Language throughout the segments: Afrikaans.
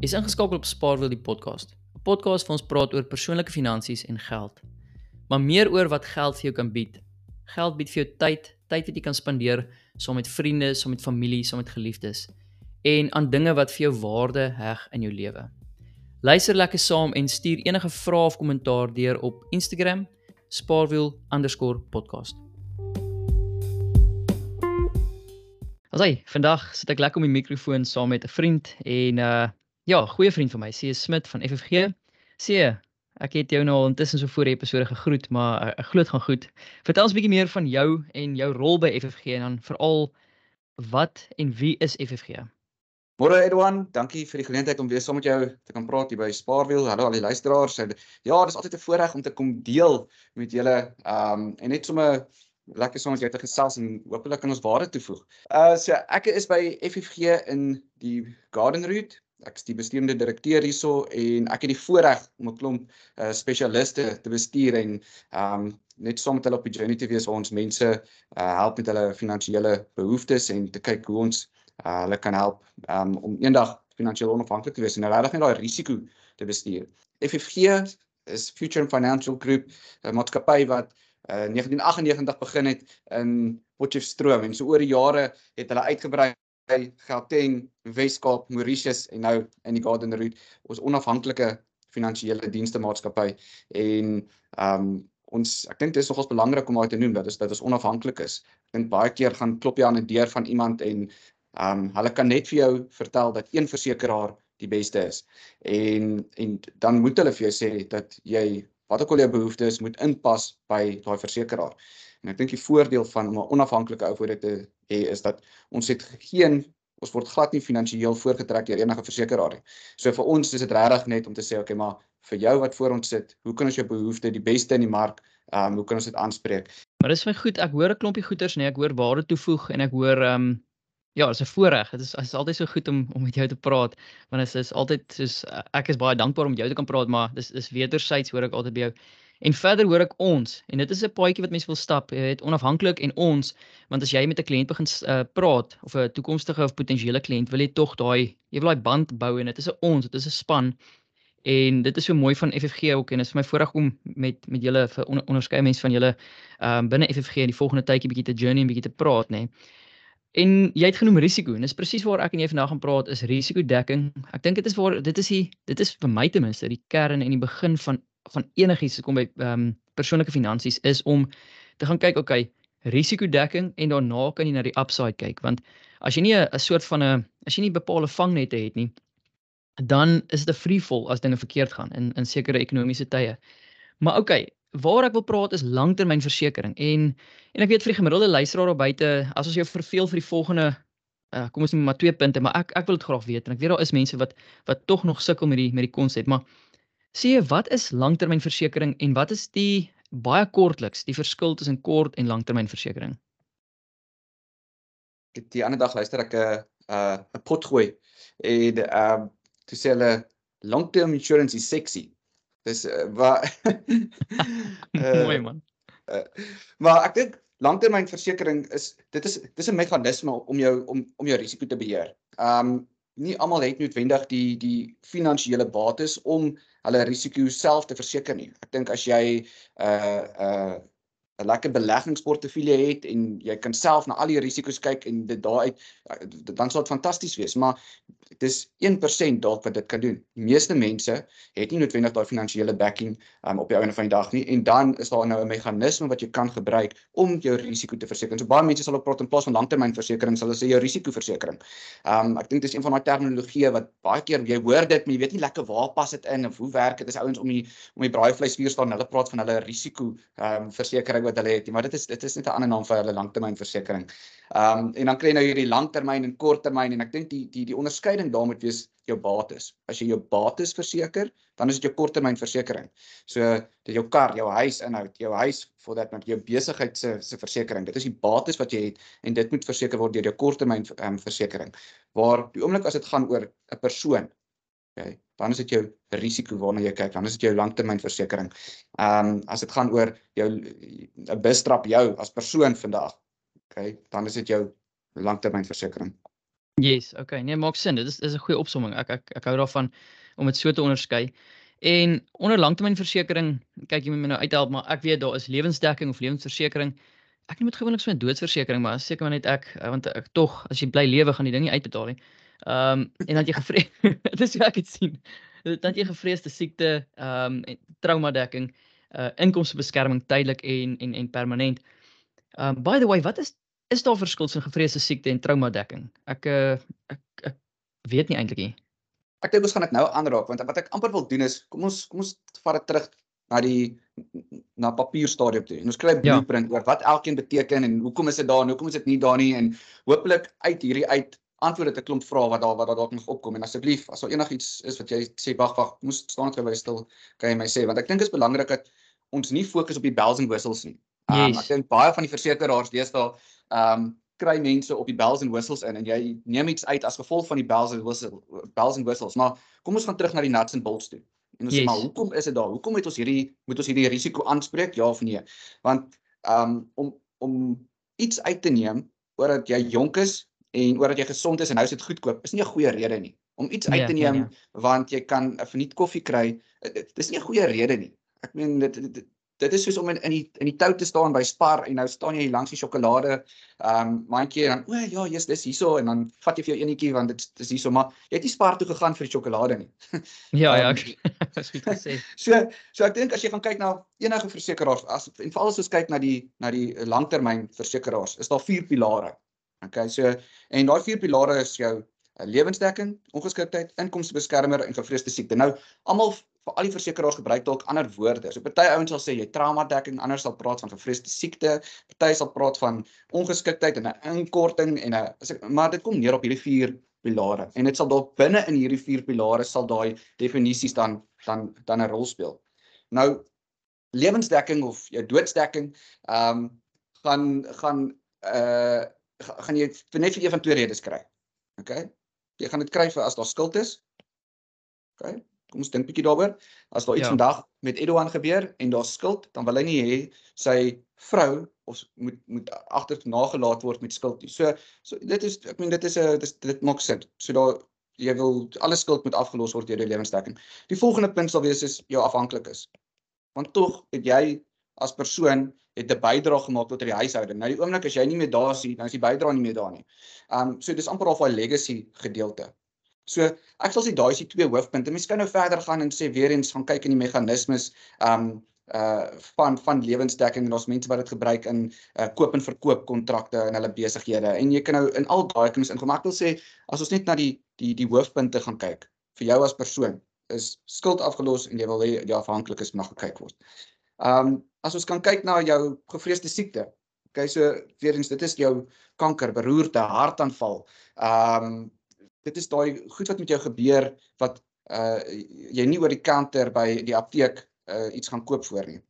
Is ingeskakel op Spaarwiel die podcast. 'n Podcast waar ons praat oor persoonlike finansies en geld. Maar meer oor wat geld vir jou kan bied. Geld bied vir jou tyd, tyd wat jy kan spandeer saam met vriende, saam met familie, saam met geliefdes en aan dinge wat vir jou waarde heg in jou lewe. Luister lekker saam en stuur enige vrae of kommentaar deur op Instagram spaarwiel_podcast. Asai, vandag sit ek lekker op die mikrofoon saam met 'n vriend en uh Ja, goeie vriend van my, C Smit van FFG. C, ek het jou nou al intussen so voor die episode gegroet, maar uh, ek glo dit gaan goed. Vertel ons 'n bietjie meer van jou en jou rol by FFG en dan veral wat en wie is FFG? Môre Edwan, dankie vir die geleentheid om weer saam met jou te kan praat hier by Spaarwiel. Hallo al die luisteraars. Ja, dis altyd 'n voorreg om te kom deel met julle um en net sommer lekker saam met jou te gesels en hopelik kan ons waarde toevoeg. Uh so ek is by FFG in die Garden Route ek is die bestuurende direkteur hierso en ek het die voorreg om 'n klomp uh, spesialiste te bestuur en um net saam met hulle op die journey te wees waar ons mense uh, help met hulle finansiële behoeftes en te kyk hoe ons uh, hulle kan help um, om eendag finansiëel onafhanklik te wees en regtig net daai risiko te bestuur. FFG is Future Financial Group, 'n maatskappy wat uh, 1998 begin het in Potchefstroom en so oor die jare het hulle uitgebrei Gauteng, Wes-Kaap, Mauritius en nou in die Garden Route ons onafhanklike finansiële dienste maatskappy en ehm um, ons ek dink dit is nogals belangrik om daai te noem dat is dat ons onafhanklik is. Ek dink baie keer gaan klop jy aan 'n deur van iemand en ehm um, hulle kan net vir jou vertel dat een versekeraar die beste is. En en dan moet hulle vir jou sê dat jy wat ook al jou behoeftes moet inpas by daai versekeraar. En ek dink die voordeel van om 'n onafhanklike ou voor dit te hê is dat ons het geen ons word glad nie finansiëel voorgetrek deur enige versekeraar nie. So vir ons is dit regtig net om te sê okay, maar vir jou wat voor ons sit, hoe kan ons jou behoeftes die beste in die mark, ehm um, hoe kan ons dit aanspreek? Maar dis my goed, ek hoor 'n klompie goeters nee, ek hoor waarde toevoeg en ek hoor ehm um, ja, dit is 'n voorreg. Dit is is altyd so goed om om met jou te praat want dit is altyd soos ek is baie dankbaar om jou te kan praat, maar dis is wederzijds hoor ek altyd by jou En verder hoor ek ons en dit is 'n paadjie wat mense wil stap, jy weet, onafhanklik en ons, want as jy met 'n kliënt begin uh, praat of 'n toekomstige of potensiële kliënt, wil jy tog daai jy wil daai band bou en dit is 'n ons, dit is 'n span. En dit is so mooi van FFG ook en dit is my voorreg om met met julle vir onder, onderskeie mense van julle ehm um, binne FFG in die volgende tydjie bietjie te journey en bietjie te praat, nê. En jy het genoem risiko en dis presies waar ek en jy vandag gaan praat is risikodekking. Ek dink dit is waar dit is die dit is vir my ten minste die kern en die begin van van enigiets kom by ehm um, persoonlike finansies is om te gaan kyk okay risikodekking en daarna kan jy na die upside kyk. Want as jy nie 'n soort van 'n as jy nie bepaalde vangnette het nie dan is dit 'n free fall as dinge verkeerd gaan in in sekere ekonomiese tye. Maar okay, waar ek wil praat is langtermynversekering. En en ek weet vir die gemiddelde luisteraar daar buite as ons jou verveel vir die volgende uh, kom ons net maar twee punte, maar ek ek wil dit graag weet en ek weet daar is mense wat wat tog nog sukkel met die met die konsep, maar Sê wat is langtermynversekering en wat is die baie kortliks die verskil tussen kort en langtermynversekering? Die ander dag luister ek 'n uh, 'n uh, pot gooi en ehm uh, toe sê hulle long term insurance is sexy. Dis uh, waar Mooi man. Uh, maar ek dink langtermynversekering is dit is dis 'n meganisme om jou om om jou risiko te beheer. Ehm um, nie almal het noodwendig die die finansiële bates om hulle risiko self te verseker nie. Ek dink as jy 'n uh, 'n uh, 'n lekker beleggingsportefeulje het en jy kan self na al die risiko's kyk en dit daaruit dan sal dit fantasties wees, maar dis 1% dalk wat dit kan doen. Die meeste mense het nie noodwendig daai finansiële backing um, op die einde van die dag nie en dan is daar nou 'n meganisme wat jy kan gebruik om jou risiko te verseker. So baie mense sal ook praat in plaas van langtermynversekering sal hulle sê jou risikoversekering. Um ek dink dis een van daai terminologieë wat baie keer jy hoor dit, maar jy weet nie lekker waar pas dit in of hoe werk dit as ouens om die om die braaivleisvuur staan, hulle praat van hulle risiko um versekering wat hulle het nie, maar dit is dit is net 'n ander naam vir hulle langtermynversekering. Ehm um, en dan kry jy nou hierdie langtermyn en korttermyn en ek dink die die die onderskeiding daar moet wees jou bates. As jy jou bates verseker, dan is dit jou korttermynversekering. So dit jou kar, jou huis inhoud, jou huis for that met jou besigheid se se versekering. Dit is die bates wat jy het en dit moet verseker word deur jou korttermyn ehm um, versekering. Waar die oomblik as dit gaan oor 'n persoon Okay, dan is dit jou risiko waarna jy kyk, dan is dit jou langtermynversekering. Ehm um, as dit gaan oor jou 'n bestrap jou as persoon vandag. Okay, dan is dit jou langtermynversekering. Yes, okay. Nee, maak sin. Dit is is 'n goeie opsomming. Ek ek ek hou daarvan om dit so te onderskei. En onder langtermynversekering, kyk jy moet my nou uithelp, maar ek weet daar is lewensdekking of lewensversekering. Ek noem dit gewoonlik so 'n doodsversekering, maar seker maar net ek want ek tog as jy bly lewe gaan die ding nie uitbetaal nie. Ehm um, en dan jy gevrees dit is hoe ek dit sien. Dan jy gevreesde siekte, ehm um, trauma dekking, uh inkomstebeskerming tydelik en en en permanent. Ehm um, by the way, wat is is daar verskil tussen gevreesde siekte en trauma dekking? Ek uh ek ek weet nie eintlik nie. Ek dink ons gaan dit nou aanraak want wat ek amper wil doen is kom ons kom ons vat dit terug na die na papierstadium toe. En ons kry 'n ja. blueprint oor wat elkeen beteken en hoekom is dit daar en hoekom is dit nie daar nie en hopelik uit hierdie uit antwoorde te klomp vrae wat daar wat daar dalk nog opkom en asseblief as daar enigiets is wat jy sê wag wag moes staan terwyl stil kan jy my sê want ek dink dit is belangrik dat ons nie fokus op die bells and whistles nie. Um, yes. Ek dink baie van die versekeraars deesdae ehm um, kry mense op die bells and whistles in en jy neem iets uit as gevolg van die bells and whistles bells and whistles. Maar kom ons gaan terug na die nuts and bolts toe. En ons yes. sê maar hoekom is dit daar? Hoekom het ons hierdie moet ons hierdie risiko aanspreek? Ja of nee? Want um om om iets uit te neem omdat jy jonk is en omdat jy gesond is en nou is dit goedkoop, is nie 'n goeie rede nie. Om iets uit ja, te ja, neem yeah, yeah. want jy kan 'n verniet koffie kry, dis nie 'n goeie rede nie. Ek meen dit, dit, dit is soos om in in die in die tou te staan by Spar en nou staan jy langs die sjokolade ehm um, mandjie en dan o ja, jy's dis hierso en dan vat jy vir jou enetjie want dit dis hierso maar jy het nie Spar toe gegaan vir die sjokolade nie. ja, ja, ek is goed gesê. so so ek dink as jy gaan kyk na enige versekeraars as en veral as ons kyk na die na die langtermyn versekeraars, is daar vier pilare. Okay, so en daai vier pilare is jou uh, lewensdekking, ongeskiktheid, inkomstebeskermer en gevreesde siekte. Nou almal vir al die versekeraars gebruik dalk ander woorde. So party ouens sal sê jy trauma dekking, ander sal praat van gevreesde siekte, party sal praat van ongeskiktheid en 'n inkorting en 'n maar dit kom neer op hierdie vier pilare. En dit sal dalk binne in hierdie vier pilare sal daai definisies dan dan dan 'n rol speel. Nou lewensdekking of jou doodsdekking, ehm um, gaan gaan uh gaan jy net vir een van twee redes kry. OK? Jy gaan dit kry vir as daar skuld is. OK? kom ons dink bietjie daaroor. As daar iets ja. vandag met Edouan gebeur en daar skuld, dan wil hy nie hê sy vrou of moet moet agter nagelaat word met skuld nie. So so dit is ek meen dit is 'n dit, dit maak sin. So daar jy wil alle skuld moet afgelos word deur die lewensdekking. Die volgende punt sal wees is jou afhanklikes. Want tog het jy as persoon het 'n bydrae gemaak tot die huishouding. Nou die oomblik as jy nie meer daar is nie, dan is die bydrae nie meer daar nie. Um so dis amper of 'n legacy gedeelte. So ek sal sê daai is die twee hoofpunte. Mens kan nou verder gaan en sê weer eens van kyk in die meganismes um uh van van lewensdekking en ons mense wat dit gebruik in uh koop en verkoop kontrakte in hulle besighede. En jy kan nou in al daai kan ons inkom. Ek wil sê as ons net na die die die hoofpunte gaan kyk vir jou as persoon is skuld afgelos en jy wil hê die afhanklikes mag gekyk word. Um as ons kan kyk na jou gevreesde siekte. Okay, so weer eens dit is jou kanker, beroerte, hartaanval. Um dit is daai goed wat met jou gebeur wat uh jy nie oor die counter by die apteek uh iets gaan koop voor nie.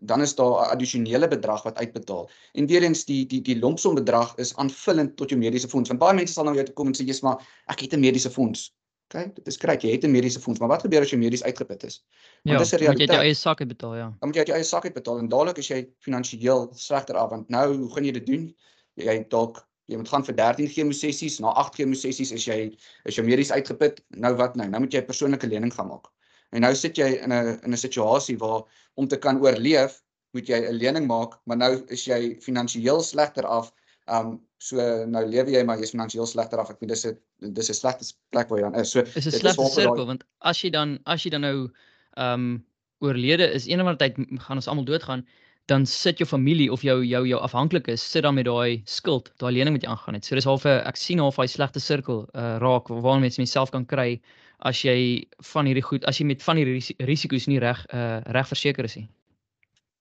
Dan is daar 'n addisionele bedrag wat uitbetaal. En weer eens die die die lompsom bedrag is aanvullend tot jou mediese fonds. Want baie mense sal nou jou toe kom en sê jy's maar ek het 'n mediese fonds. OK, dit is kry jy het 'n mediese fonds, maar wat gebeur as jy medies uitgeput is? Want ja, dis 'n realiteit. Jy het jou eie sak uitbetaal, ja. Dan moet jy uit jou eie sak uitbetaal en dadelik is jy finansiëel slegter af want nou hoe gaan jy dit doen? Jy dalk jy moet gaan vir 13 chemosessies, na 8 chemosessies is jy is jou medies uitgeput. Nou wat nou? Nou moet jy 'n persoonlike lening gaan maak. En nou sit jy in 'n in 'n situasie waar om te kan oorleef, moet jy 'n lening maak, maar nou is jy finansiëel slegter af. Um so nou lewe jy maar jy's finansiëel slegter af. Ek weet dis 'n dis 'n slegte plek waar jy dan is. So is 'n slegte sirkel want as jy dan as jy dan nou um oorlede is, eendag tyd gaan ons almal doodgaan dan sit jou familie of jou jou jou afhanklikes sit dan met daai skuld, daai lening wat jy aangaan het. So dis half 'n ek sien half daai slegte sirkel uh raak waar mense myself kan kry as jy van hierdie goed, as jy met van hierdie risiko's nie reg uh reg verseker is nie.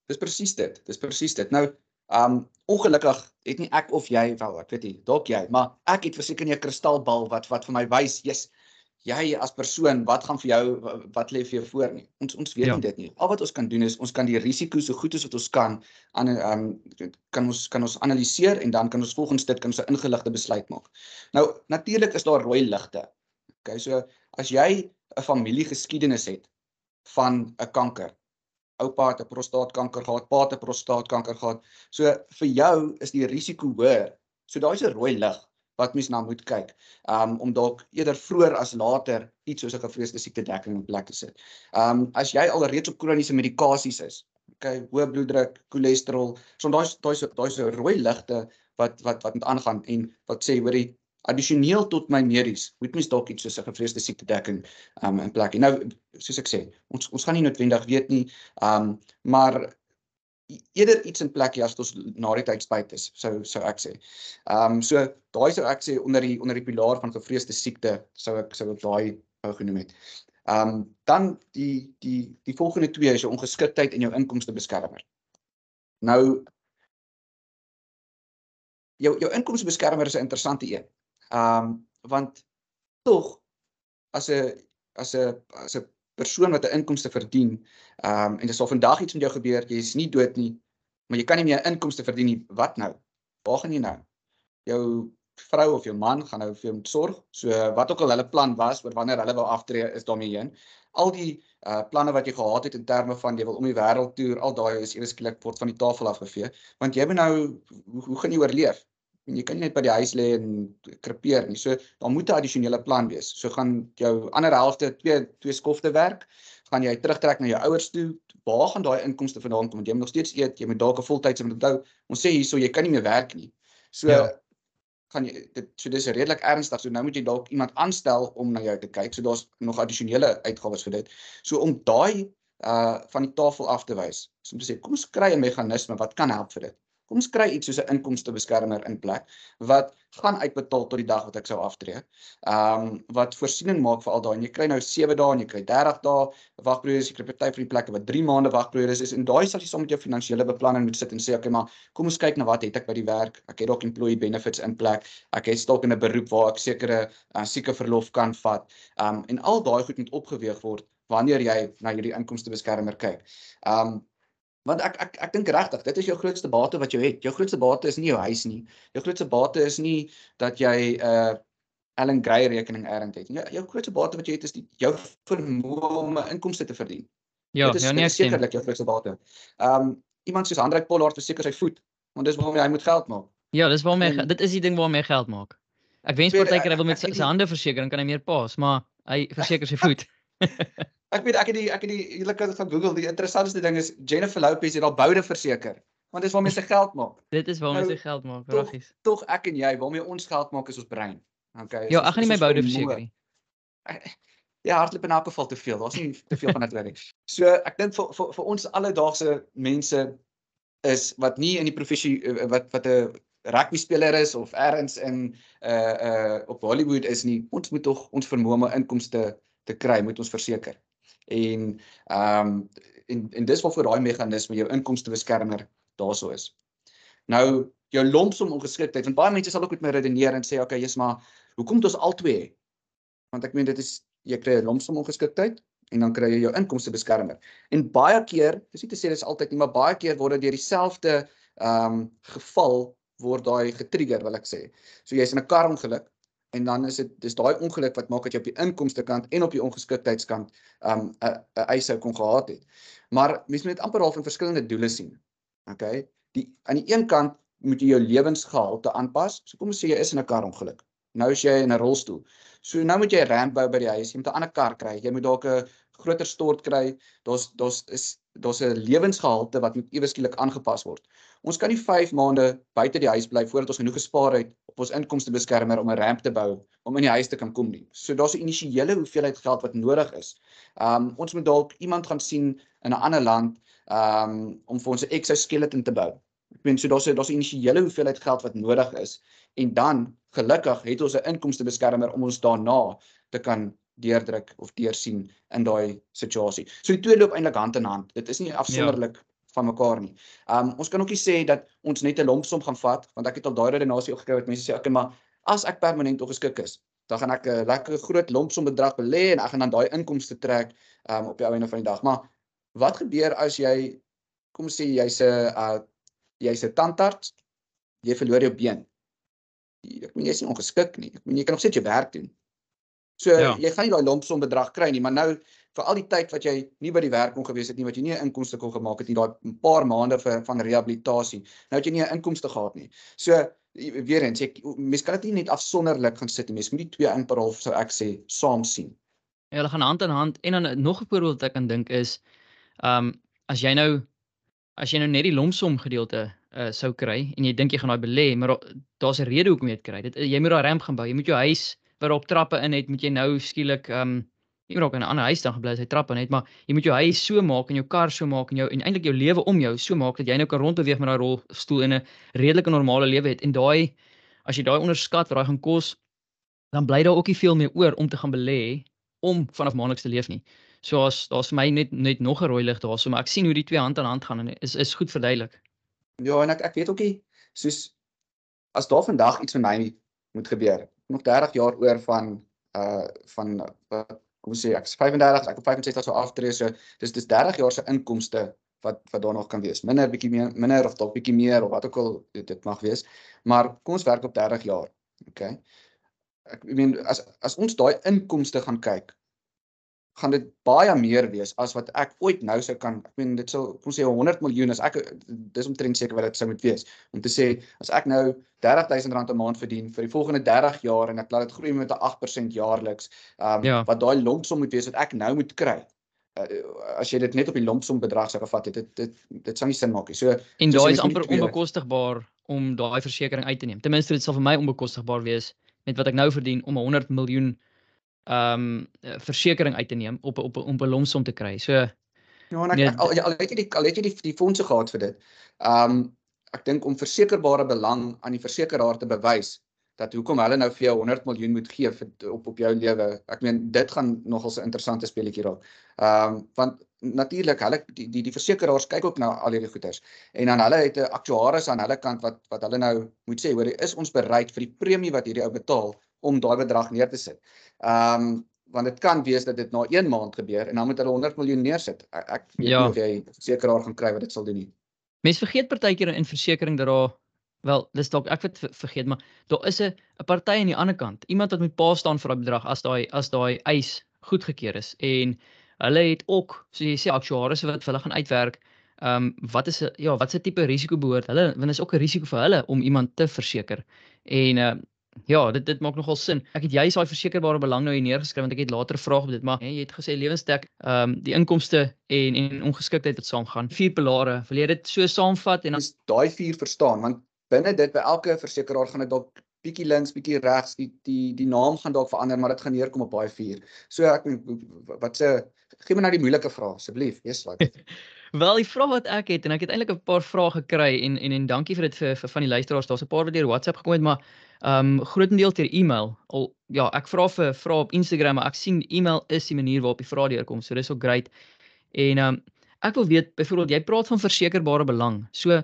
Dis presies dit. Dis presies dit. Nou, um ongelukkig het nie ek of jy wel, ek weet nie, dalk jy, maar ek het verseker nie 'n kristalbal wat wat vir my wys, jy's jy as persoon, wat gaan vir jou wat lê vir jou voor nie. Ons ons weet ja. nie dit nie. Al wat ons kan doen is ons kan die risiko so goed as wat ons kan aan um, kan ons kan ons analiseer en dan kan ons volgens dit kan ons 'n ingeligte besluit maak. Nou natuurlik is daar rooi ligte. Okay, so as jy 'n familiegeskiedenis het van 'n kanker, oupa het 'n prostaatkanker gehad, pa het 'n prostaatkanker gehad. So vir jou is die risiko hoër. So daai's 'n rooi lig. wat mens na moet kyk. Um om dalk eerder vroeër as later iets soos 'n gevreesde siekte dekking in plek te sit. Um as jy al reeds op kroniese medikasies is, okay, hoë bloeddruk, cholesterol, so daai daai daai so rooi ligte wat wat wat moet aangaan en wat sê hoorie addisioneel tot my medies moet mens dalk iets soos 'n gevreesde siekte dekking um in plek. En nou soos ek sê, ons ons gaan nie noodwendig weet nie, um maar eerder iets in plek as ons na die tyd spyt is sou sou ek sê. Um, so daai sou ek sê onder die onder die pilaar van gevreesde siekte sou ek sou ek daai ou genoem het. Um, dan die die die volgende twee is jou ongeskiktheid en jou inkomste beskermer. Nou jou jou inkomste beskermer is 'n interessante een. Ehm um, want tog as 'n as 'n as 'n persoon wat 'n inkomste verdien, ehm um, en dis al vandag iets met jou gebeur, jy is nie dood nie, maar jy kan nie meer inkomste verdien nie. Wat nou? Waar gaan jy nou? Jou vrou of jou man gaan nou vir jou moet sorg. So wat ook al hulle plan was oor wanneer hulle wou aftree is daarmee heen. Al die uh planne wat jy gehad het in terme van jy wil om die wêreld toer, al daai is eers skielik word van die tafel afgevee, want jy moet nou hoe, hoe gaan jy oorleef? En jy kan net by die huis lê en krepeer nie. So daar moet 'n addisionele plan wees. So gaan jou ander helfte twee twee skofte werk, gaan jy terugtrek na jou ouers toe. Waar gaan daai inkomste vandaan kom? Want jy moet nog steeds eet, jy moet dalk 'n voltydse moet onthou. Ons sê hierso jy kan nie meer werk nie. So ja. gaan jy dit so dis redelik ernstig. So nou moet jy dalk iemand aanstel om na jou te kyk. So daar's nog addisionele uitgawes vir dit. So om daai uh van die tafel af te wys. So om te sê kom ons kry 'n meganisme wat kan help vir dit. Kom ons kry iets soos 'n inkomste beskermer in plek wat gaan uitbetaal tot die dag wat ek sou aftree. Ehm um, wat voorsiening maak vir al daai en jy kry nou 7 dae en jy kry 30 dae wagperiode, jy kry party vir die plekke wat 3 maande wagperiode is en daai sal jy saam met jou finansiële beplanning moet sit en sê okay maar kom ons kyk na wat het ek by die werk? Ek het dalk employee benefits in plek. Ek het dalk in 'n beroep waar ek sekere uh, sieke verlof kan vat. Ehm um, en al daai goed moet opgeweeg word wanneer jy na hierdie inkomste beskermer kyk. Ehm um, Want ek ek ek dink regtig, dit is jou grootste bate wat jy het. Jou grootste bate is nie jou huis nie. Jou grootste bate is nie dat jy 'n uh, Allen Gray rekening ernd het. Jou, jou grootste bate wat jy het is die jou vermoë om 'n inkomste te verdien. Ja, ja, nee, sekerlik jou grootste bate. Um iemand soos Hendrik Pollard verseker sy voet, want dis waarmee hy moet geld maak. Ja, dis waarmee en, dit is die ding waarmee hy geld maak. Ek wens partykeer hy wil met sy hande verseker, dan kan hy meer pas, maar hy verseker sy voet. Ek weet ek het die ek het die julle kan gaan Google die interessantste ding is Jennifer Lopez het al boude verseker want dis waarmee sy geld maak. Dit is waarmee nou, sy geld maak, regtig. Tog ek en jy waarmee ons geld maak is ons brein. Okay. Ja, ek gaan nie my boude verseker nie. Ja, hardloop in elk geval te veel. Daar's nie te veel van dit reg. So ek dink vir vir vir ons alledaagse mense is wat nie in die professie eh, wat wat 'n rugby speler is of ergens in uh uh op Hollywood is nie, ons moet tog ons vermoë om inkomste te kry, moet ons verseker en ehm um, en en dis waarvoor daai meganisme jou inkomste beskermer daarso is. Nou jou lompsom ongeskiktheid want baie mense sal ook met my redeneer en sê okay, jy's maar hoekom het ons al twee? Want ek meen dit is jy kry 'n lompsom ongeskiktheid en dan kry jy jou inkomste beskermer. En baie keer, dis nie te sê dis altyd nie, maar baie keer word dit deur dieselfde ehm um, geval word daai getrigger wil ek sê. So jy's in 'n kar ongeluk en dan is dit dis daai ongeluk wat maak dat jy op die inkomste kant en op die ongeskiktheidskant um 'n 'n eis sou kon gehad het. Maar mense moet dit amper half in verskillende doele sien. Okay? Die aan die een kant moet jy jou lewensgehalte aanpas. So kom ons sê jy is in 'n kar ongeluk. Nou is jy in 'n rolstoel. So nou moet jy ramp bou by die huis. Jy moet 'n ander kar kry. Jy moet dalk 'n groter stort kry. Daar's daar's is daar's 'n lewensgehalte wat moet ewe skielik aangepas word. Ons kan nie 5 maande buite die huis bly voordat ons genoeg gespaar het op ons inkomste beskermer om 'n ramp te bou om in die huis te kan kom nie. So daar's 'n initiële hoeveelheid geld wat nodig is. Um ons moet dalk iemand gaan sien in 'n ander land um om vir ons 'n exoskeleton te bou. Ek meen so daar's 'n daar's 'n initiële hoeveelheid geld wat nodig is en dan gelukkig het ons 'n inkomste beskermer om ons daarna te kan deurdruk of deursien in daai situasie. So die twee loop eintlik hand in hand. Dit is nie afsonderlik ja. van mekaar nie. Um ons kan ook nie sê dat ons net 'n lompsom gaan vat want ek het al daai redenasie ook gekry wat mense sê okay maar as ek permanent ongeskik is, dan gaan ek 'n lekker groot lompsom bedrag belê en ek gaan dan daai inkomste trek um op die einde van die dag. Maar wat gebeur as jy kom sê jy's 'n uh jy's 'n tandarts, jy verloor jou been. Ek meen jy's nie ongeskik nie. Ek meen jy kan nog steeds jou werk doen. So ja. jy gaan nie daai lompsom bedrag kry nie, maar nou vir al die tyd wat jy nie by die werk kon gewees het nie, wat jy nie 'n inkomste kon gemaak het nie, daai paar maande vir van rehabilitasie. Nou het jy nie 'n inkomste gehad nie. So weer eens ek mens kan dit nie net afsonderlik gaan sit nie. Mens moet die twee in per half sou ek sê saam sien. Ja, hulle gaan hand in hand en dan nog 'n voorbeeld wat ek kan dink is ehm um, as jy nou as jy nou net die lomsom gedeelte uh, sou kry en jy dink jy gaan daai belê, maar daar's 'n rede hoekom jy dit kry. Dit jy moet daai ramp gaan bou. Jy moet jou huis wat op trappe in het, moet jy nou skielik ehm um, jy moet ook in 'n ander huis dan gebly as hy trappe net, maar jy moet jou huis so maak en jou kar so maak en jou en eintlik jou lewe om jou so maak dat jy nou kan rondbeweeg met daai rolstoel en 'n redelike normale lewe het. En daai as jy daai onderskat wat daai gaan kos, dan bly daar ook nie veel meer oor om te gaan belê om vanaf maandeliks te leef nie. So as daar's vir my net net nog 'n rooi lig daarso, maar ek sien hoe die twee hand aan hand gaan en is is goed verduidelik. Ja, en ek ek weet ook nie soos as daar vandag iets met my moet gebeur. Nog 30 jaar oor van uh van uh, kom ons sê ek is 35, ek op 65 sou aftree, so dis dis 30 jaar se inkomste wat wat daar nog kan wees. Minder bietjie meer, minder of dalk bietjie meer of wat ook al dit, dit mag wees. Maar kom ons werk op 30 jaar. OK. Ek meen as as ons daai inkomste gaan kyk, gaan dit baie meer wees as wat ek ooit nou sou kan. Ek meen dit sal kom sê 100 miljoen as ek dis omtrent seker wat dit sou moet wees om te sê as ek nou 30000 rand 'n maand verdien vir die volgende 30 jaar en ek laat dit groei met 'n 8% jaarliks. Um, ja. wat daai lompsom moet wees wat ek nou moet kry. Uh, as jy dit net op die lompsom bedrag sou gevat het, dit dit dit sou nie sin maak nie. So en daai is amper onbekostigbaar om daai versekerings uit te neem. Ten minste dit sal vir my onbekostigbaar wees met wat ek nou verdien om 100 miljoen um, versekerings uit te neem op op op 'n lomsom te kry. So Ja, en ek, nee, al, al het jy die al het jy die die fondse gehad vir dit. Ehm um, ek dink om versekerbare belang aan die versekeraar te bewys dat hoekom hulle nou vir jou 100 miljoen moet gee vir op op jou lewe. Ek meen dit gaan nogal 'n interessante speletjie raak. Ehm um, want natuurlik hulle die die die versekeraars kyk ook na al hierdie goeders en dan hulle het 'n aktuaris aan hulle kant wat wat hulle nou moet sê hoor is ons bereid vir die premie wat hierdie ou betaal om daai bedrag neer te sit. Ehm um, want dit kan wees dat dit na 1 maand gebeur en dan moet hulle 100 miljoen neersit. Ek, ek weet ja. nie of jy sekeraar gaan kry wat dit sal doen nie. Mense vergeet partykeer in versekerings dat daar wel, dis dalk ek het vergeet, maar daar is 'n 'n party aan die ander kant. Iemand wat moet pa staan vir daai bedrag as daai as daai eis goedgekeur is en hulle het ook, soos jy sê, aktuaries wat vir hulle gaan uitwerk. Ehm um, wat is ja, wat se tipe risiko behoort hulle? Want is ook 'n risiko vir hulle om iemand te verseker. En uh, Ja, dit dit maak nogal sin. Ek het juist daai versekerbare belang nou hier neergeskryf want ek het later vrae op dit, maar jy het gesê lewensdek, ehm um, die inkomste en en ongeskiktheid wat saamgaan. Vier pilare. Wil jy dit so saamvat en dan daai vier verstaan want binne dit by elke versekeraar gaan dit dalk bietjie links, bietjie regs, die die die naam gaan dalk verander, maar dit gaan neerkom op daai vier. So ek wat se gee my nou die moeilike vrae asseblief, eers wat. Wel, die vraag wat ek het en ek het eintlik 'n paar vrae gekry en en en dankie vir dit vir, vir van die luisteraars. Daar's 'n paar wat deur WhatsApp gekom het, maar ehm um, grootendeels deur e-mail. Al ja, ek vra vir vra op Instagram, maar ek sien e-mail is die manier waarop die vrae deurkom. So dis ook great. En ehm um, ek wil weet byvoorbeeld jy praat van versekerbare belang. So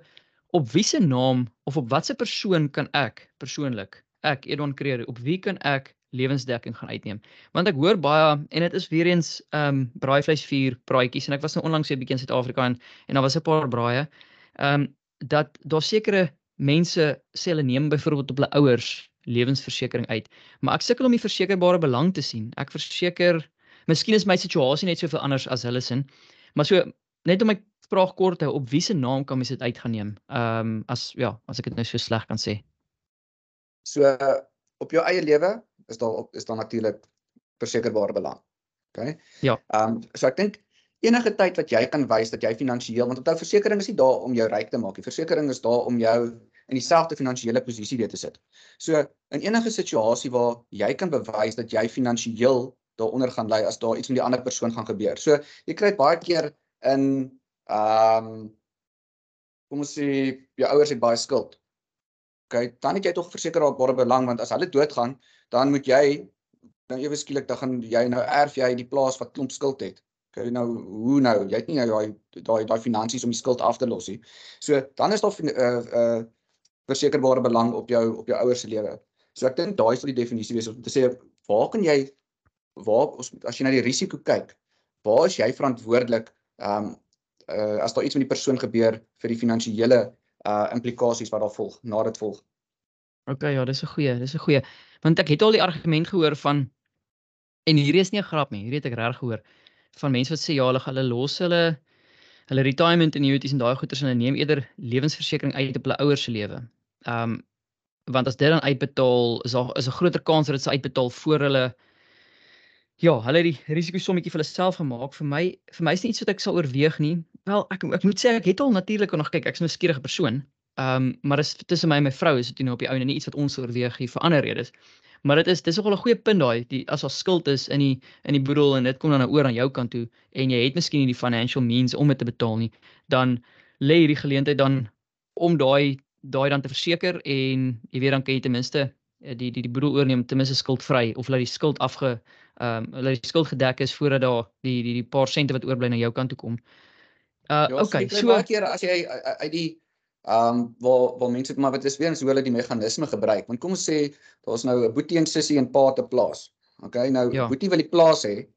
op wiese naam of op watter persoon kan ek persoonlik ek Edon Creer op wie kan ek lewensdekking gaan uitneem. Want ek hoor baie en dit is weer eens ehm um, braaivleisvuur praatjies en ek was nou onlangs weer bietjie in Suid-Afrika en en daar was 'n paar braaie. Ehm um, dat daar sekere mense sê hulle neem byvoorbeeld op hulle ouers lewensversekering uit. Maar ek sukkel om die versekerbare belang te sien. Ek verseker Miskien is my situasie net soveel anders as hulle sin. Maar so net om my vraag kort te hou, op wie se naam kan mens dit uit gaan neem? Ehm um, as ja, as ek dit nou so sleg kan sê. So op jou eie lewe is daar is daar natuurlik versekerbare belang. OK? Ja. Ehm um, so ek dink enige tyd wat jy kan wys dat jy finansiëel want onthou versekerings is nie daar om jou ryk te maak nie. Versekering is daar om jou in dieselfde finansiële posisie weer te sit. So in enige situasie waar jy kan bewys dat jy finansiëel daaronder gaan lê as daar iets met die ander persoon gaan gebeur. So jy kry baie keer in ehm um, kom ons sê jou ouers het baie skuld. OK, dan het jy tog versekerbare belang want as hulle doodgaan, dan moet jy nou ewe skielik dan gaan jy nou erf jy die plaas wat klomp skuld het. Okay, nou hoe nou? Jy het nie nou daai daai daai finansies om die skuld af te los nie. So dan is daar 'n uh, uh versekerbare belang op jou op jou ouers se lewe. So ek dink daai sal die definisie wees om te sê waar kan jy waar as jy na die risiko kyk, waar is jy verantwoordelik um uh as daar iets met die persoon gebeur vir die finansiële uh implikasies wat daar volg, na dit volg. OK, ja, dis 'n goeie, dis 'n goeie. Want ek het al die argument gehoor van en hierdie is nie 'n grap nie, hierdie het ek reg gehoor van mense wat sê ja, hulle los hulle hulle retirement annuities en daai goeders en hulle neem eerder lewensversekering uit op hulle ouers se lewe. Um want as dit dan uitbetaal is daar is 'n groter kans dat dit se uitbetaal voor hulle ja, hulle het die risiko sommetjie vir hulle self gemaak. Vir my vir my is dit iets wat ek sal oorweeg nie. Wel, ek ek moet sê ek het al natuurlik nog kyk, ek's 'n skierige persoon. Ehm um, maar dis tussen my en my vrou is dit nou op die ou en nie iets wat ons oorweeg hier vir ander redes. Maar dit is dis nogal 'n goeie punt daai, die as daar skuld is in die in die boedel en dit kom dan nou oor aan jou kant toe en jy het miskien nie die financial means om dit te betaal nie, dan lê hierdie geleentheid dan om daai daai dan te verseker en jy weet dan kan jy ten minste eh, die die die boedel oorneem ten minste skuldvry of laat die skuld afge ehm um, laat die skuld gedek is voordat daar die die die paar sente wat oorbly na jou kant toe kom. Uh ja, okay, so baie keer as jy uit die ehm um, waar waar mense maar wat is weer eens hoe hulle die meganisme gebruik. Want kom ons sê daar's nou 'n boetie en sussie en pa te plaas. Okay, nou ja. boetie wil die plaas hê,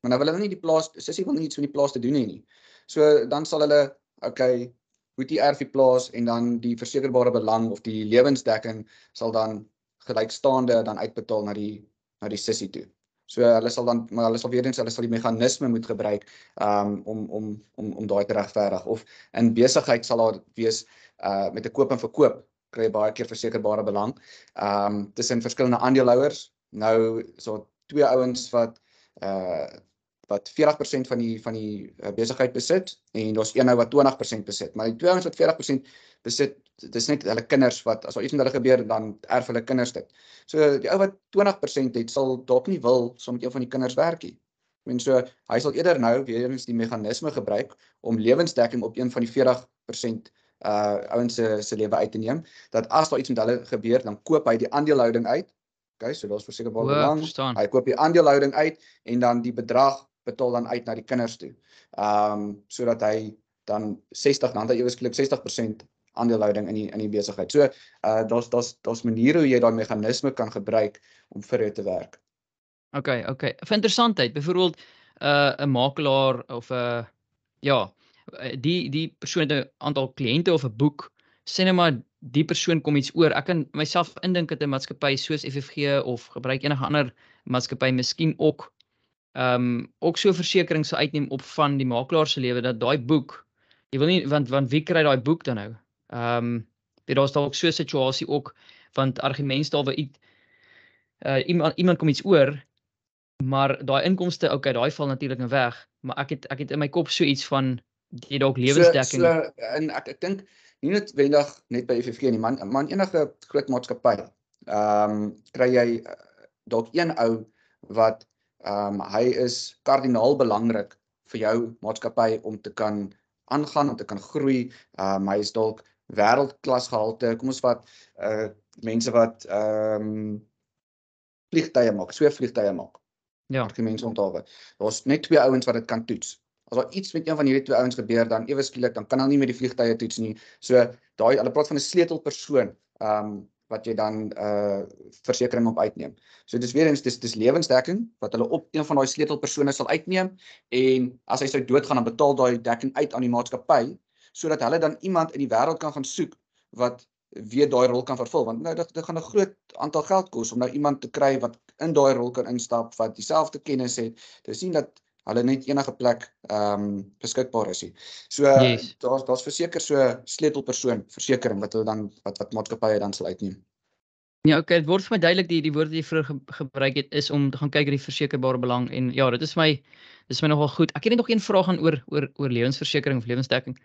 maar nou wil hulle nie die plaas sussie wil nie iets met die plaas te doen hê nie. So dan sal hulle okay, boetie erf die plaas en dan die versekerbare belang of die lewensdekking sal dan gelykstaande dan uitbetaal na die na die sussie toe. So hulle sal dan maar hulle sal weer eens hulle sal die meganisme moet gebruik um om om om om daai te regverdig of in besigheid sal daar wees uh met 'n koop en verkoop kry baie keer versekerbare belang um tussen verskillende aandeelhouers. Nou so twee ouens wat uh wat 40% van die van die uh, besigheid besit en daar's een ou wat 20% besit. Maar die twee ouens wat 40% besit, dis net hulle kinders wat as daar iets met hulle gebeur dan erf hulle kinders dit. So die ou wat 20% het, sal dalk nie wil saam met een van die kinders werk nie. Ek meen so hy sal eerder nou weer eens die meganisme gebruik om lewensdekking op een van die 40% uh ouens se se lewe uit te neem dat as daar iets met hulle gebeur dan koop hy die aandelehouding uit. OK, so daar's verseker baie belang. Hy koop die aandelehouding uit en dan die bedrag betaal dan uit na die kinders toe. Ehm um, sodat hy dan 60 dan dat eweslik 60% aandelehouding in die in die besigheid. So uh daar's daar's daar's maniere hoe jy daai meganisme kan gebruik om vir jou te werk. OK, OK. Vir interessantheid, byvoorbeeld uh 'n makelaar of 'n uh, ja, die die persoon het 'n aantal kliënte of 'n boek sê net maar die persoon kom iets oor. Ek kan myself indink dat 'n maatskappy soos FFG of gebruik enige ander maatskappy miskien ook ehm um, ook so versekerings sou uitneem op van die makelaar se lewe dat daai boek jy wil nie want want wie kry daai boek dan nou? Ehm um, dit daar's dalk so 'n situasie ook want argumente daar waar uh iemand iemand kom iets oor maar daai inkomste okay daai val natuurlik nou weg maar ek het ek het in my kop so iets van jy dalk lewensdekking so, so, en ek ek dink nie net wendig net by FFG nie man man enige groot maatskappy ehm um, kry jy uh, dalk een ou wat Ehm um, hy is kardinaal belangrik vir jou maatskappy om te kan aangaan, om te kan groei. Ehm um, hy is dalk wêreldklas gehalte. Kom ons vat uh mense wat ehm um, vliegtye maak, so vliegtye maak. Ja, die mense onthou. Daar's net twee ouens wat dit kan toets. As daar iets met een van hierdie twee ouens gebeur, dan ewe skielik dan kan hulle nie meer die vliegtye toets nie. So daai hulle praat van 'n sleutelpersoon. Ehm um, wat jy dan uh versekerings op uitneem. So dis weer eens dis dis lewensdekking wat hulle op een van daai sleutelpersone sal uitneem en as hy sou doodgaan dan betaal daai dekking uit aan die maatskappy sodat hulle dan iemand in die wêreld kan gaan soek wat weer daai rol kan vervul want nou dit, dit gaan 'n groot aantal geld kos om nou iemand te kry wat in daai rol kan instap wat dieselfde kennis het. Dis nie dat hulle net enige plek ehm um, beskikbaar is nie. So yes. daar's daar's verseker so sleutelpersoon versekerings wat hulle dan wat wat maatskappye dan sal uitneem. Ja, okay, dit word vir my duidelik die die woorde wat jy vroeër ge gebruik het is om te gaan kyk na die versekerbare belang en ja, dit is my dis my nogal goed. Ek het net nog een vraag aan oor oor oor lewensversekering of lewensdekking.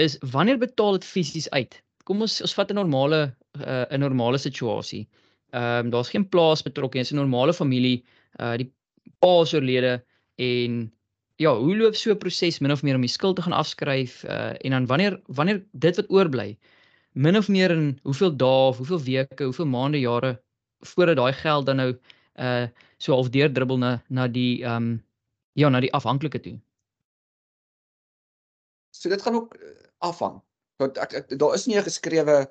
Is wanneer betaal dit fisies uit? Kom ons ons vat 'n normale uh, 'n normale situasie. Ehm um, daar's geen plaas betrokke nie, dis 'n normale familie. Uh die pa is oorlede en ja, hoe loop so 'n proses min of meer om die skuld te gaan afskryf uh en dan wanneer wanneer dit wat oorbly min of meer in hoeveel dae of hoeveel weke, hoeveel maande, jare voordat daai geld dan nou uh so half deurdribbel na na die um ja, na die afhanklike toe. So dit gaan ook uh, afhang. Want ek, ek daar is nie 'n geskrewe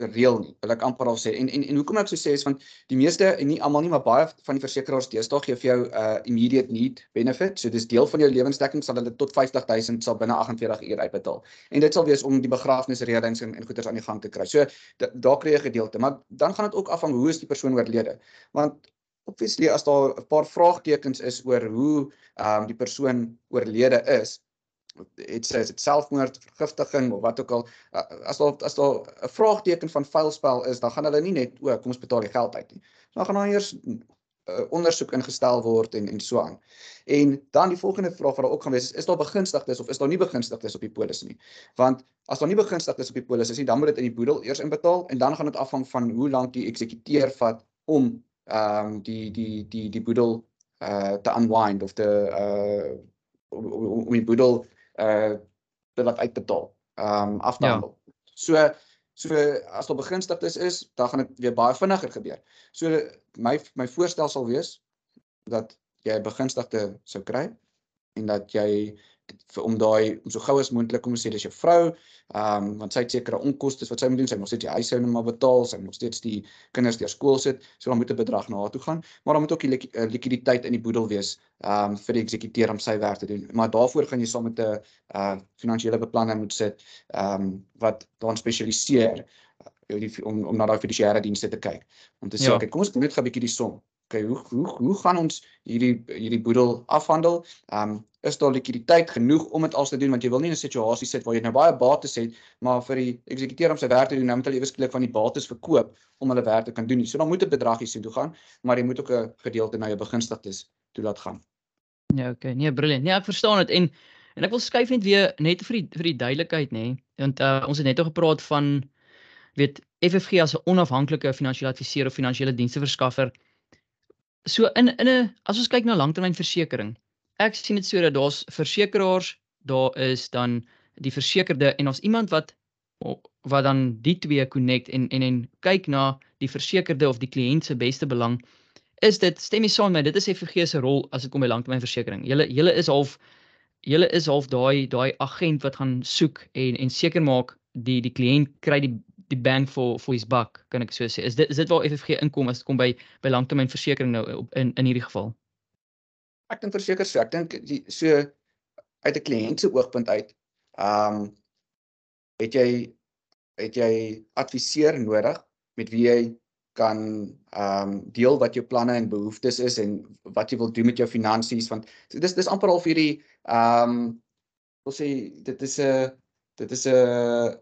reël nie, wil ek amper al sê. En en en hoekom ek so sê is want die meeste en nie almal nie, maar baie van die versekerings deesdae gee vir jou 'n uh, immediate need benefit. So dis deel van jou lewensdekking sal hulle tot 50000 sal binne 48 uur uitbetaal. En dit sal wees om die begrafnisredings en en goederes aan die gang te kry. So daar kry jy 'n gedeelte, maar dan gaan dit ook af van hoe is die persoon oorlede. Want obviously as daar 'n paar vraagtekens is oor hoe ehm um, die persoon oorlede is, het sy dit selfmoord, vergiftiging of wat ook al as daar as daar 'n vraagteken van vuilspel is, dan gaan hulle nie net o, kom ons betaal die geld uit nie. Dan gaan daar eers uh, ondersoek ingestel word en en so aan. En dan die volgende vraag wat daar ook gaan wees is is daar begunstigdes of is daar nie begunstigdes op die polis nie? Want as daar nie begunstigdes op die polis is nie, dan moet dit in die boedel eers inbetaal en dan gaan dit afhang van hoe lank die eksekuteur vat om ehm um, die die die die boedel uh te unwind of te uh om, om die boedel uh te laat uitbetaal, ehm um, af te handel. Ja. So so as daar begunstigdes is, dan gaan dit weer baie vinniger gebeur. So my my voorstel sal wees dat jy 'n begunstigde sou kry en dat jy vir om daai om so gou as moontlik kom sê dis jou vrou, ehm um, want sy het sekere onkoste wat sy moet doen, sy moet steeds die huishouding maar betaal, sy moet steeds die kinders deur skool sit, so dan moet 'n bedrag na haar toe gaan, maar dan moet ook die lik uh, likwiditeit in die boedel wees ehm um, vir die eksekuteur om sy werk te doen. Maar daarvoor gaan jy saam met 'n uh finansiële beplanner moet sit ehm um, wat dan spesialiseer uh, om om na daai fiduciêre dienste te kyk. Om te sê, ja. okay, kom ons net gou 'n bietjie die som okay, hoe hoe hoe gaan ons hierdie hierdie boedel afhandel? Ehm um, is daar likwiditeit genoeg om dit als te doen want jy wil nie in 'n situasie sit waar jy nou baie bates het, maar vir die eksekuteur om sy werk te doen, nou moet hulle ewe skielik van die bates verkoop om hulle werk te kan doen. So dan moet 'n bedragie sien toe gaan, maar jy moet ook 'n gedeelte na jou begunstigdes toe laat gaan. Ja, okay. Nee, brilliant. Nee, ek verstaan dit en en ek wil skuif net weer net vir die vir die duidelikheid nê, nee, want uh, ons het net oor gepraat van weet FFG as 'n onafhanklike finansiële adviseur of finansiële dienste verskaffer so in in 'n as ons kyk na langtermynversekering. Ek sien dit so dat daar's versekeraars, daar is dan die versekerde en ons iemand wat wat dan die twee connect en en en kyk na die versekerde of die kliënt se beste belang. Is dit stem jy saam met? Dit is FVG se rol as dit kom by langtermynversekering. Julle julle is half julle is half daai daai agent wat gaan soek en en seker maak die die kliënt kry die die bang for for his buck kan ek so sê. Is dit is dit waar FFG inkom as dit kom by by langtermynversekering nou op in in hierdie geval? Ek dink verseker so. Ek dink so uit 'n kliënt se oogpunt uit, ehm um, het jy het jy adviseur nodig met wie jy kan ehm um, deel wat jou planne en behoeftes is en wat jy wil doen met jou finansies want dis dis amper al vir die ehm um, wil sê dit is 'n dit is 'n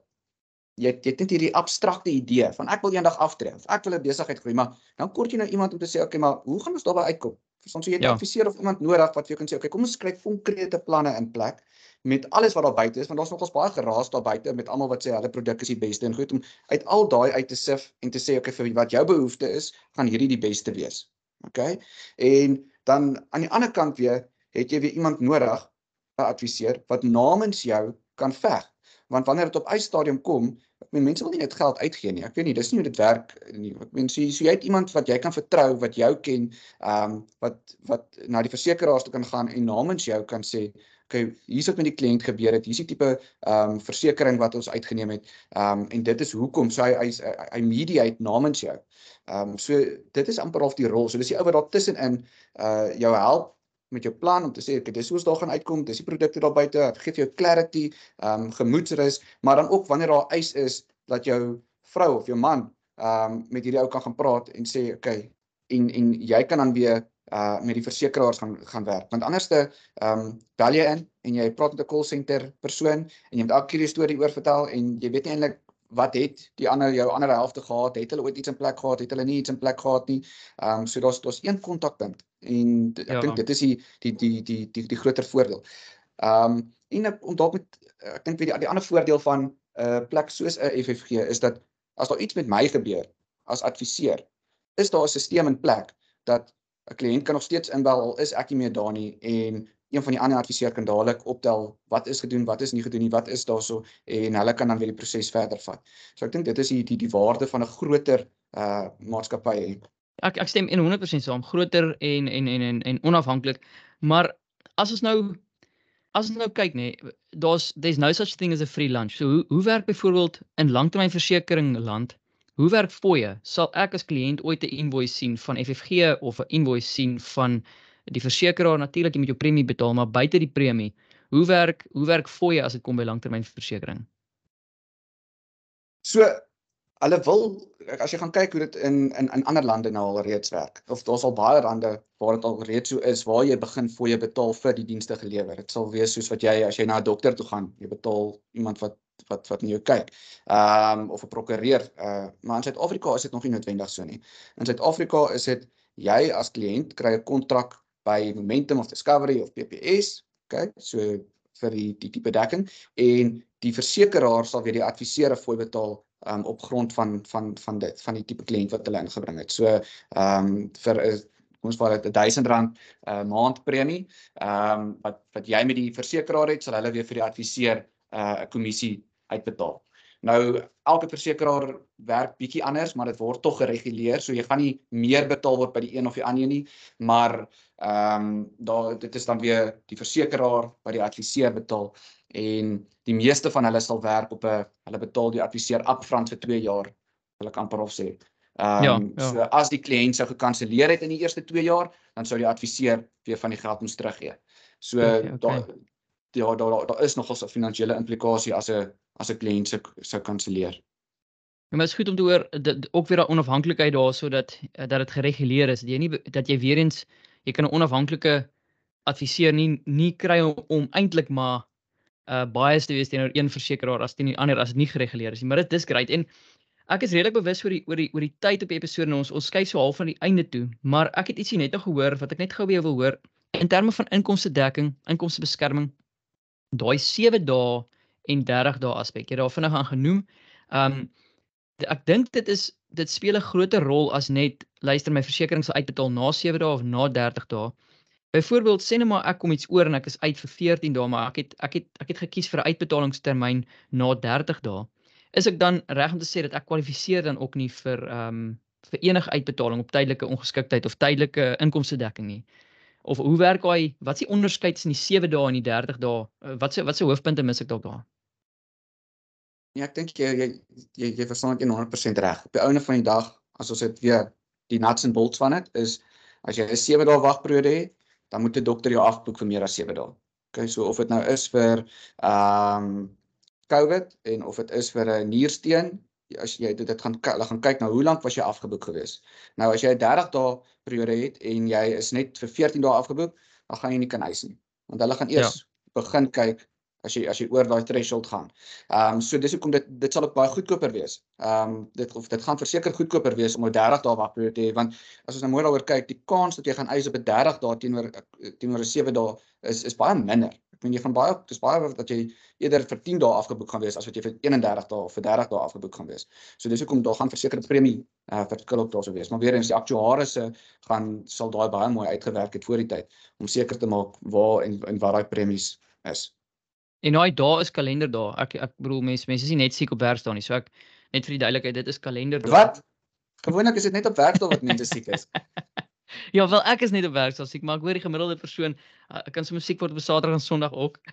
jy jy het net hierdie abstrakte idee van ek wil eendag aftree of ek wil 'n besigheid groei, maar dan kort jy nou iemand om te sê, okay, maar hoe gaan ons daarby uitkom? Verstaan so jy het ja. adviseur of iemand nodig wat vir jou kan sê, okay, kom ons skryf konkrete planne in plek met alles wat daar buite is, want daar's nogals baie geraas daar buite met almal wat sê hulle produk is die beste en goed om uit al daai uit te sif en te sê, okay, vir wat jou behoefte is, gaan hierdie die beste wees. Okay? En dan aan die ander kant weer het jy weer iemand nodig, 'n adviseur wat namens jou kan veg want wanneer dit op eisstadium kom, ek meen mense wil nie net geld uitgee nie. Ek weet nie, dis nie hoe dit werk nie. Ek meen so, so jy het iemand wat jy kan vertrou, wat jou ken, ehm um, wat wat na die versekeraars toe kan gaan en namens jou kan sê, okay, hier's wat met die kliënt gebeur het. Hier's die tipe ehm um, versekerings wat ons uitgeneem het. Ehm um, en dit is hoekom so hy hy, hy mediate namens jou. Ehm um, so dit is amper half die rol. So dis die ou wat daar tussenin uh jou help met jou plan om te sê okay, dis hoe ons daar gaan uitkom, dis die produkte daar buite, dit gee vir jou clarity, ehm um, gemoedsrus, maar dan ook wanneer daar eis is dat jou vrou of jou man ehm um, met hierdie ou kan gaan praat en sê okay, en en jy kan dan weer uh met die versekeraars gaan gaan werk. Want anderste ehm um, bel jy in en jy praat met 'n call center persoon en jy moet elke keer die storie oor vertel en jy weet nie eintlik wat het die ander jou ander helfte gehad? Het hulle ooit iets in plek gehad? Het hulle nie iets in plek gehad nie? Ehm um, so daar's daar's een kontakpunt en ek ja. dink dit is die die die die die die groter voordeel. Ehm um, en om dalk met ek dink weer die, die ander voordeel van 'n uh, plek soos 'n FFG is dat as daar iets met my gebeur as adviseur, is daar 'n stelsel in plek dat 'n kliënt kan nog steeds inbel al is ek nie meer daar nie en een van die ander adviseur kan dadelik optel wat is gedoen, wat is nie gedoen nie, wat is daarso en hulle kan dan weer die proses verder vat. So ek dink dit is die die, die waarde van 'n groter uh maatskappy. Ek ek stem 100% saam, groter en en en en, en onafhanklik. Maar as ons nou as ons nou kyk nê, nee, daar's there's no such thing as a free lunch. So hoe hoe werk byvoorbeeld in langtermynversekering land? Hoe werk fooie? Sal ek as kliënt ooit 'n invoice sien van FFG of 'n invoice sien van die versekeraar natuurlik jy moet jou premie betaal, maar buite die premie, hoe werk hoe werk fooie as dit kom by langtermynversekering? So hulle wil as jy gaan kyk hoe dit in in in ander lande nou al reeds werk of daar's al baie lande waar dit al reeds so is waar jy begin jy betaal vir die dienste gelewer. Dit sal wees soos wat jy as jy na 'n dokter toe gaan, jy betaal iemand wat wat wat na jou kyk. Ehm um, of 'n prokureur. Uh maar in Suid-Afrika is dit nog nie noodwendig so nie. In Suid-Afrika is dit jy as kliënt kry 'n kontrak by Momentum of Discovery of PPS, okay? So vir die die tipe dekking en die versekeraar sal weer die adviseer of jy betaal um, op grond van van van dit van die tipe kliënt wat hulle ingebring het. So ehm um, vir kom ons vat dit 1000 rand 'n uh, maand premie. Ehm um, wat wat jy met die versekeraar het, sal hulle weer vir die adviseur 'n uh, kommissie uitbetaal. Nou elke versekeraar werk bietjie anders, maar dit word tog gereguleer, so jy gaan nie meer betaal word by die een of die ander nie, maar ehm um, daar dit is dan weer die versekeraar wat die adviseur betaal en die meeste van hulle sal werk op 'n hulle betaal die adviseur upfront vir 2 jaar wil ek amper of sê. Ehm um, ja, ja. so as die kliënt sou gekanselleer het in die eerste 2 jaar, dan sou die adviseur weer van die geld moes teruggee. So okay, okay. daar ja daar daar da is nogal 'n finansiële implikasie as 'n as 'n kliënt sou sou kanselleer. Ja, maar dit is goed om te hoor dat ook weer daai onafhanklikheid daar sodat dat dit gereguleer is. Dat jy nie dat jy weer eens jy kan 'n onafhanklike adviseur nie nie kry om, om eintlik maar uh bias te wees teenoor een versekeraar as teenoor die ander as dit nie gereguleer is nie. Maar dit is great en ek is redelik bewus oor die oor die oor die tyd op die episode ons ons skei so half van die einde toe, maar ek het ietsie net nog gehoor wat ek net gou weer wil hoor in terme van inkomste dekking, inkomste beskerming. Daai 7 dae en 30 dae aspek. Jy daar vinnig aan genoem. Um ek dink dit is dit speel 'n groter rol as net luister my versekerings sal uitbetaal na 7 dae of na 30 dae. Byvoorbeeld sê net maar ek kom iets oor en ek is uit vir 14 dae, maar ek het ek het ek het gekies vir 'n uitbetalingstermyn na 30 dae. Is ek dan reg om te sê dat ek kwalifiseer dan ook nie vir ehm um, vir enige uitbetaling op tydelike ongeskiktheid of tydelike inkomste dekking nie? Of hoe werk daai wat is die onderskeid tussen die 7 dae en die 30 dae? Eh, wat se wat se hoofpunte mis ek dalk daar? Ja, ek dink jy jy jy, jy verstaan dit 100% reg. Op die einde van die dag, as ons dit weer die nuts and bolts van dit is as jy 'n 7 dae wagperiode het, dan moet 'n dokter jou afboek vir meer as 7 dae. Okay, so of dit nou is vir ehm um, COVID en of dit is vir 'n niersteen, as jy dit dit gaan hulle gaan kyk nou hoe lank was jy afgeboek gewees. Nou as jy 'n 30 dae periode het en jy is net vir 14 dae afgeboek, dan gaan jy nie kan eis nie. Want hulle gaan eers ja. begin kyk as jy as jy oor daai threshold gaan. Ehm um, so dis hoekom dit dit sal ook baie goedkoper wees. Ehm um, dit of dit gaan verseker goedkoper wees om 'n 30 dae wagperiode te hê want as ons nou mooi daaroor kyk, die kans dat jy gaan eis op 'n 30 dae teenoor teenoor 'n 7 dae is is baie minder. Ek meen jy gaan baie dis baie dat jy eerder vir 10 dae afgeboek gaan wees as wat jy vir 31 dae of vir 30 dae afgeboek gaan wees. So dis hoekom daar gaan verseker premie uh, verskil ook daar sou wees. Maar weer eens die aktuariese gaan sal daai baie mooi uitgewerk het voor die tyd om seker te maak waar en en wat daai premies is. En daai dae is kalenderdae. Ek ek bedoel mense mense is nie net siek op werkdae nie. So ek net vir die duidelikheid, dit is kalenderdae. Wat? Gewoonlik is dit net op werkdae wat mense siek is. ja, wel ek is net op werkdae siek, maar ek hoor die gemiddelde persoon uh, kan so musiek word op Saterdag en Sondag ook.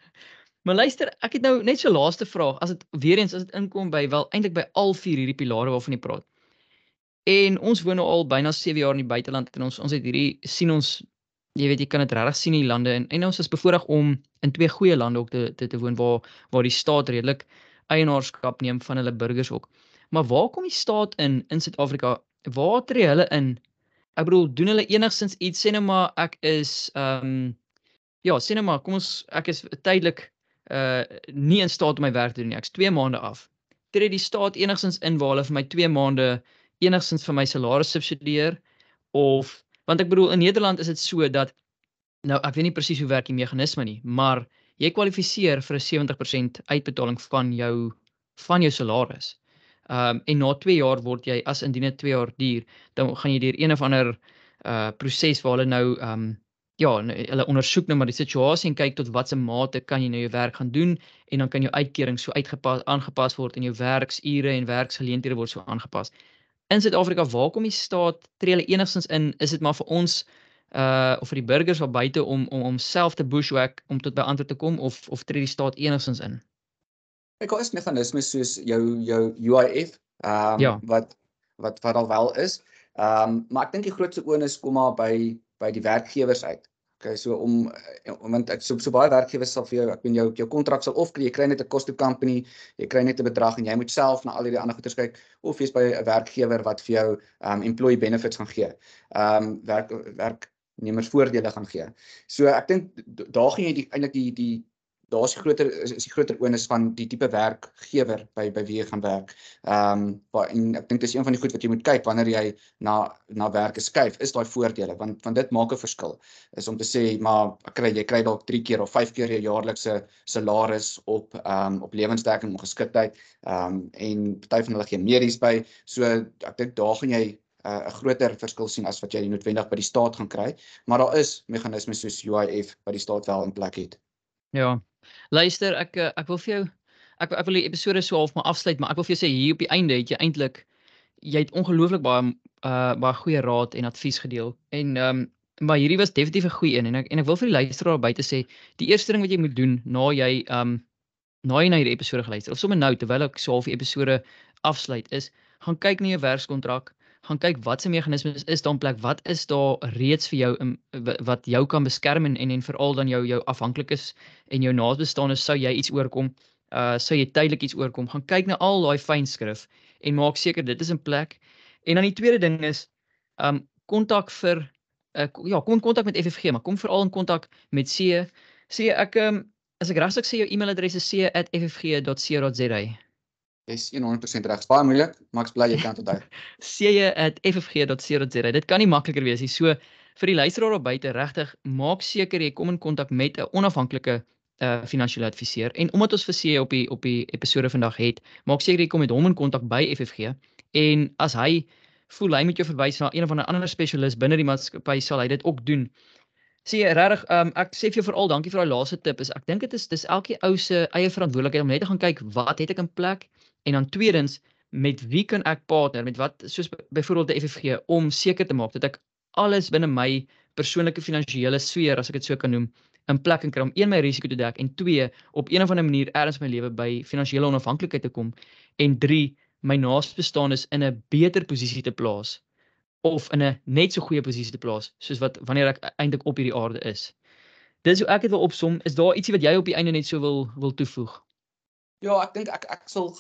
Maar luister, ek het nou net so laaste vraag. As dit weer eens as dit inkom by wel eintlik by al vier hierdie pilare waarvan jy praat. En ons woon nou al byna 7 jaar in die buiteland en ons ons het hierdie sien ons jy weet jy kan dit regtig sien in die lande en en ons is bevoorreg om in twee goeie lande ook te te te woon waar waar die staat redelik eienaarskap neem van hulle burgers ook. Maar waar kom die staat in in Suid-Afrika? Waar tree hulle in? Ek bedoel, doen hulle enigstens iets sê nou maar ek is ehm um, ja, sê nou maar kom ons ek is tydelik uh nie in staat om my werk te doen nie. Ek's 2 maande af. Tree die staat enigstens in waar hulle vir my 2 maande enigstens vir my salaris subsidieer of Want ek bedoel in Nederland is dit so dat nou ek weet nie presies hoe werk die meganisme nie, maar jy kwalifiseer vir 'n 70% uitbetaling van jou van jou salaris. Ehm um, en na 2 jaar word jy as indien dit 2 jaar duur, dan gaan jy deur een of ander uh proses waar hulle nou ehm um, ja, nou, hulle ondersoek nou maar die situasie en kyk tot watter mate kan jy nou jou werk gaan doen en dan kan jou uitkering so uitgepas aangepas word en jou werksure en werksgeleenthede word so aangepas in Suid-Afrika waar kom die staat tree hulle enigstens in? Is dit maar vir ons uh of vir die burgers wat buite om om homself te bushwhack om tot by antwoord te kom of of tree die staat enigstens in? Ek gou is meganismes soos jou jou UIF ehm um, ja. wat wat wat al wel is. Ehm um, maar ek dink die grootste onus kom maar by by die werkgewers uit Okay, so om want ek so so baie werkgewers sal vir jou ek bedoel jou jou kontrak sal of kry jy kry net 'n cost to company, jy kry net 'n bedrag en jy moet self na al hierdie ander goeders kyk of jy's by 'n werkgewer wat vir jou um employee benefits gaan gee. Um werk werknemersvoordele gaan gee. So ek dink daar gaan jy die eintlik die die daar's groter is, die groter onus van die tipe werkgewer by by wie jy gaan werk. Ehm um, en ek dink dis een van die goed wat jy moet kyk wanneer jy na na werke skuif, is daai voordele want want dit maak 'n verskil. Is om te sê maar kry jy kry dalk 3 keer of 5 keer jou jaarlikse salaris op ehm um, op lewensdekking ongeskiktheid. Ehm um, en party van hulle gee medies by. So ek dink daar gaan jy uh, 'n groter verskil sien as wat jy noodwendig by die staat gaan kry, maar daar is meganismes soos UIF wat die staat wel in plek het. Ja, Luister, ek eh, ek wil vir jou ek ek wil die episode so half maar afsluit, maar ek wil vir jou sê hier op die einde het jy eintlik jy het ongelooflik baie uh baie goeie raad en advies gedeel. En ehm um, maar hierdie was definitief 'n goeie een en ek en ek wil vir die luisteraar buite sê, die eerste ding wat jy moet doen na jy ehm um, na jy na hierdie episode geluister of sommer nou terwyl ek so half die episode afsluit is, gaan kyk na jou werkskontrak, gaan kyk wat se meganismes is daar in plek, wat is daar reeds vir jou in, wat jou kan beskerm en en, en veral dan jou jou afhanklikes en jou naasbestaanes sou jy iets oorkom, uh sou jy tydelik iets oorkom, gaan kyk na al daai fynskrif en maak seker dit is in plek. En dan die tweede ding is um kontak vir uh, ja, kom in kontak met FFG, maar kom veral in kontak met C. C ek um as ek regsig sê jou e-mailadres is c@ffg.co.za. Dis 100% reg. Baie moeilik, maar ek bly jy kan onthou. cj@ffg.co.za. Dit kan nie makliker wees nie. So vir die luisteraar op buite, regtig, maak seker jy kom in kontak met 'n onafhanklike uh finansiële adviseur en omdat ons vir CJ op die op die episode vandag het, maak seker jy kom met hom in kontak by FFG en as hy voel hy moet jou verwys na een 'n ander spesialis binne die maatskappy sal hy dit ook doen. Sien jy regtig um ek sê vir jou veral dankie vir daai laaste tip is ek dink dit is dis elke ou se eie verantwoordelikheid om net te gaan kyk wat het ek in plek En dan tweedens, met wie kan ek partner? Met wat soos byvoorbeeld die FFG om seker te maak dat ek alles binne my persoonlike finansiële sfeer, as ek dit so kan noem, in plek kan kry om een my risiko te dek en twee op een of ander manier ergens my lewe by finansiële onafhanklikheid te kom en drie my naasbestaanes in 'n beter posisie te plaas of in 'n net so goeie posisie te plaas soos wat wanneer ek eintlik op hierdie aarde is. Dis hoe ek dit wil opsom. Is daar ietsie wat jy op die einde net so wil wil toevoeg? Ja, ek dink ek ek sal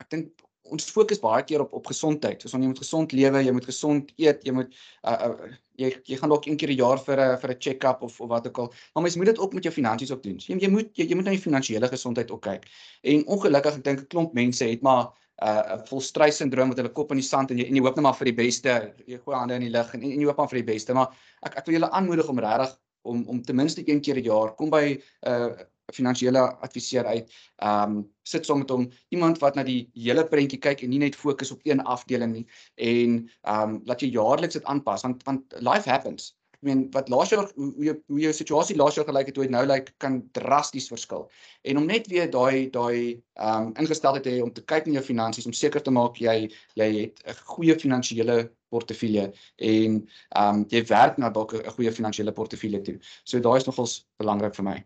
ek dink ons fokus baie keer op op gesondheid. So jy moet gesond lewe, jy moet gesond eet, jy moet uh, uh jy jy gaan dalk een keer 'n jaar vir 'n vir 'n check-up of of wat ook al. Maar mens moet dit ook met jou finansies ook doen. So jy, jy moet jy, jy moet na jou finansiële gesondheid ook kyk. En ongelukkig ek dink 'n klomp mense het maar 'n uh, volstrys sindroom met hulle kop in die sand en jy en jy hoop net maar vir die beste. Jy gooi hande in die lug en, en jy hoop maar vir die beste. Maar ek ek wil julle aanmoedig om regtig om om ten minste een keer 'n jaar kom by 'n uh, finansiële adviseur uit. Ehm um, sit saam met hom, iemand wat na die hele prentjie kyk en nie net fokus op een afdeling nie en ehm um, laat jy jaarliks dit aanpas want want life happens. Ek meen wat laas jaar hoe jou hoe jou situasie laas jaar gelyk het hoe dit nou lyk kan drasties verskil. En om net weer daai daai ehm um, ingesteldheid te hê om te kyk na jou finansies om seker te maak jy jy het 'n goeie finansiële portefeulje en ehm um, jy werk na dalk 'n goeie finansiële portefeulje toe. So daai is nogals belangrik vir my.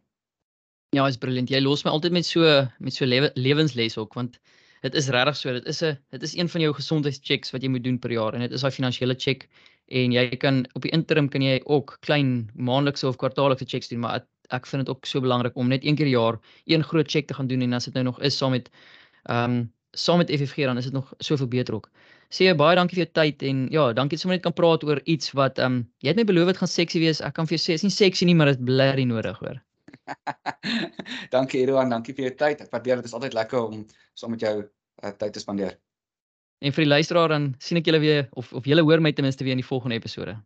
Ja, is brilliant. Jy los my altyd met so met so lewe, lewensles ook want dit is regtig so. Dit is 'n dit is een van jou gesondheidschecks wat jy moet doen per jaar en dit is daai finansiële check en jy kan op die interim kan jy ook klein maandelikse of kwartaallikse checks doen, maar ek, ek vind dit ook so belangrik om net een keer per jaar een groot check te gaan doen en as dit nou nog is saam met ehm um, saam met FFG dan is dit nog soveel beter ook. Sê baie dankie vir jou tyd en ja, dankie dat sommer net kan praat oor iets wat ehm um, jy het my beloof dit gaan seksie wees. Ek kan vir jou sê, is nie seksie nie, maar dit blerry nodig hoor. dankie Edouard, dankie vir jou tyd. Ek waardeer dit. Is altyd lekker om saam met jou uh, tyd te spandeer. En vir die luisteraar dan sien ek julle weer of of julle hoor my ten minste weer in die volgende episode.